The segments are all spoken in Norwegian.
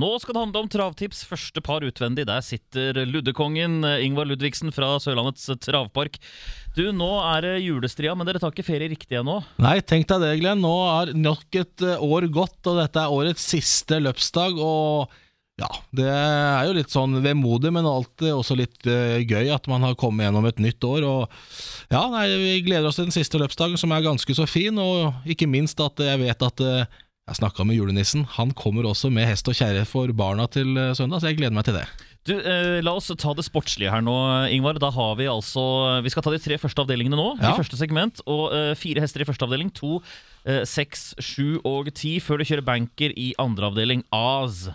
Nå skal det handle om travtips. Første par utvendig. Der sitter luddekongen eh, Ingvar Ludvigsen fra Sørlandets travpark. Du, Nå er det julestria, men dere tar ikke ferie riktig ennå? Nei, tenk deg det, Glenn. Nå er nok et eh, år gått, og dette er årets siste løpsdag. Og ja, det er jo litt sånn vemodig, men alltid også litt uh, gøy at man har kommet gjennom et nytt år. Og ja, nei, vi gleder oss til den siste løpsdagen, som er ganske så fin, og ikke minst at jeg vet at uh, jeg snakka med julenissen. Han kommer også med hest og kjerre for barna til uh, søndag, så jeg gleder meg til det. Du, eh, La oss ta det sportslige her nå, Ingvar. Da har Vi altså Vi skal ta de tre første avdelingene nå. Ja. I første segment. Og eh, Fire hester i første avdeling. To, eh, seks, sju og ti før du kjører banker i andre avdeling. Az.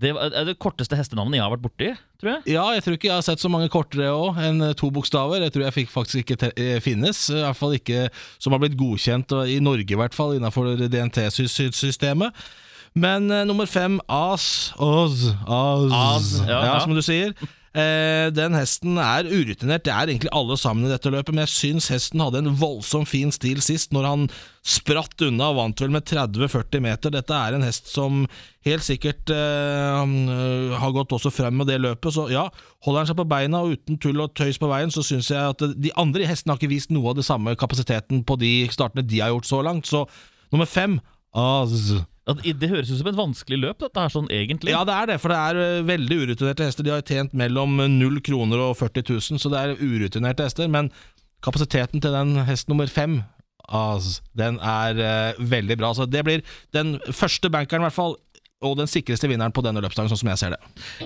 Det er det korteste hestenavnet jeg har vært borti, tror jeg. Ja, jeg tror ikke jeg har sett så mange kortere òg enn eh, to bokstaver. Jeg tror jeg fikk faktisk ikke eh, finnes. I hvert fall ikke som har blitt godkjent, i Norge i hvert fall, innenfor DNT-systemet. Men uh, nummer fem, As Oz, Az, Az, ja, ja, ja. som du sier. Eh, den hesten er urutinert, det er egentlig alle sammen i dette løpet, men jeg syns hesten hadde en voldsomt fin stil sist, når han spratt unna og vant vel med 30-40 meter. Dette er en hest som helt sikkert eh, eh, har gått også frem med det løpet, så ja, holder han seg på beina og uten tull og tøys på veien, så syns jeg at de andre hestene har ikke vist noe av det samme kapasiteten på de startene de har gjort så langt, så nummer fem, Az. Det- høres ut som et vanskelig løp, dette her sånn egentlig. Ja, det er det, for det er veldig urutinerte hester. De har tjent mellom 0 kroner og 40 000, så det er urutinerte hester. Men kapasiteten til den hest nummer fem, Az, den er ø, veldig bra. Så det blir den første bankeren, i hvert fall. Og den sikreste vinneren på denne løpsdagen, sånn som jeg ser det.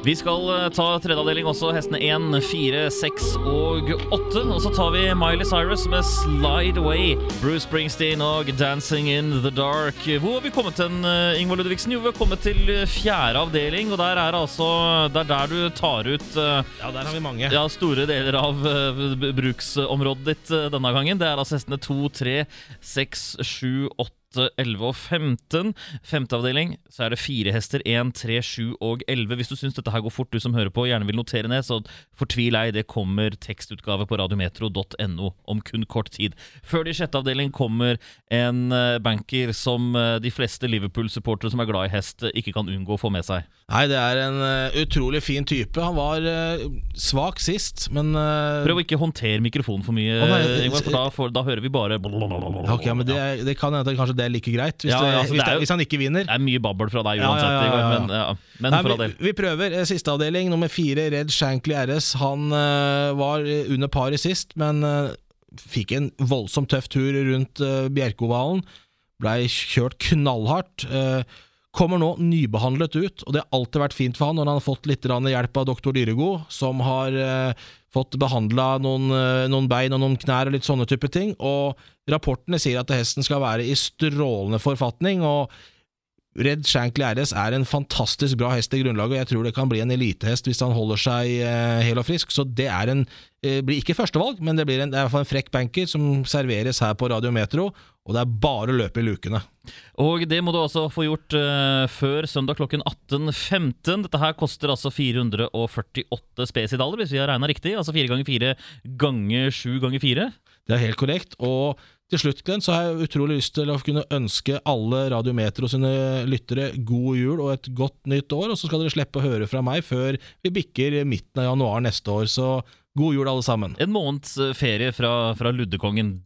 Vi skal eh, ta tredje avdeling også. Hestene 1, 4, 6 og 8. Og så tar vi Miley Cyrus med Slide Away. Bruce Springsteen og Dancing in the Dark. Hvor har vi kommet til, eh, Ingvar Ludvigsen? Jo, vi har kommet til fjerde avdeling, og der er det altså Det er der du tar ut eh, Ja, der har vi mange. ja, store deler av bruksområdet ditt denne gangen. Det er altså hestene 2, 3, 6, 7, 8 11 og 15. Femte avdeling så er det fire hester. 1, 3, 7 og 11. Hvis du syns dette her går fort, du som hører på, gjerne vil notere ned, så fortvil ei. Det kommer tekstutgave på radiometro.no om kun kort tid. Før det i sjette avdeling kommer en eh, banker som eh, de fleste Liverpool-supportere som er glad i hest, eh, ikke kan unngå å få med seg. Nei, det er en utrolig fin type. Han var svak sist, men Prøv å ikke håndtere mikrofonen for mye, Ingvar, for da hører vi bare ok, men det, det kan hende kanskje det er like greit, hvis, Ja, det, altså, hvis, det det, jo- hvis han ikke vinner. Det er mye babbel fra deg uansett, ja, ja, men, ja. men Nei, for all del. vi prøver. Eh, Siste avdeling, nummer fire, Red Shankly RS. Han uh, var under paret sist, men uh, fikk en voldsomt tøff tur rundt uh, Bjerkovalen. Blei kjørt knallhardt. eh, kommer nå nybehandlet ut, og det har alltid vært fint for han når han har fått litt hjelp av doktor Dyregod, som har eh, fått behandla noen, eh, noen bein og noen knær og litt sånne type ting. Og rapportene sier at hesten skal være i strålende forfatning. og Red Shankly RS er en fantastisk bra hest i grunnlaget, og jeg tror det kan bli en elitehest hvis han holder seg eh, hel og frisk. Så det en, eh, blir ikke førstevalg, men det blir en, det er en frekk banker som serveres her på Radio Metro, og det er bare å løpe i lukene. Og det må du altså få gjort uh, før søndag klokken 18.15. Dette her koster altså 448 spesidaler, hvis vi har regna riktig. Altså 4 ganger 4 ganger 7 ganger 4. Det er helt korrekt. Og til slutt, Glenn, så har jeg utrolig lyst til å kunne ønske alle Radiometro sine lyttere god jul og et godt nytt år, og så skal dere slippe å høre fra meg før vi bikker midten av januar neste år. Så god jul, alle sammen. En måneds eh, ferie fra, fra Luddekongen.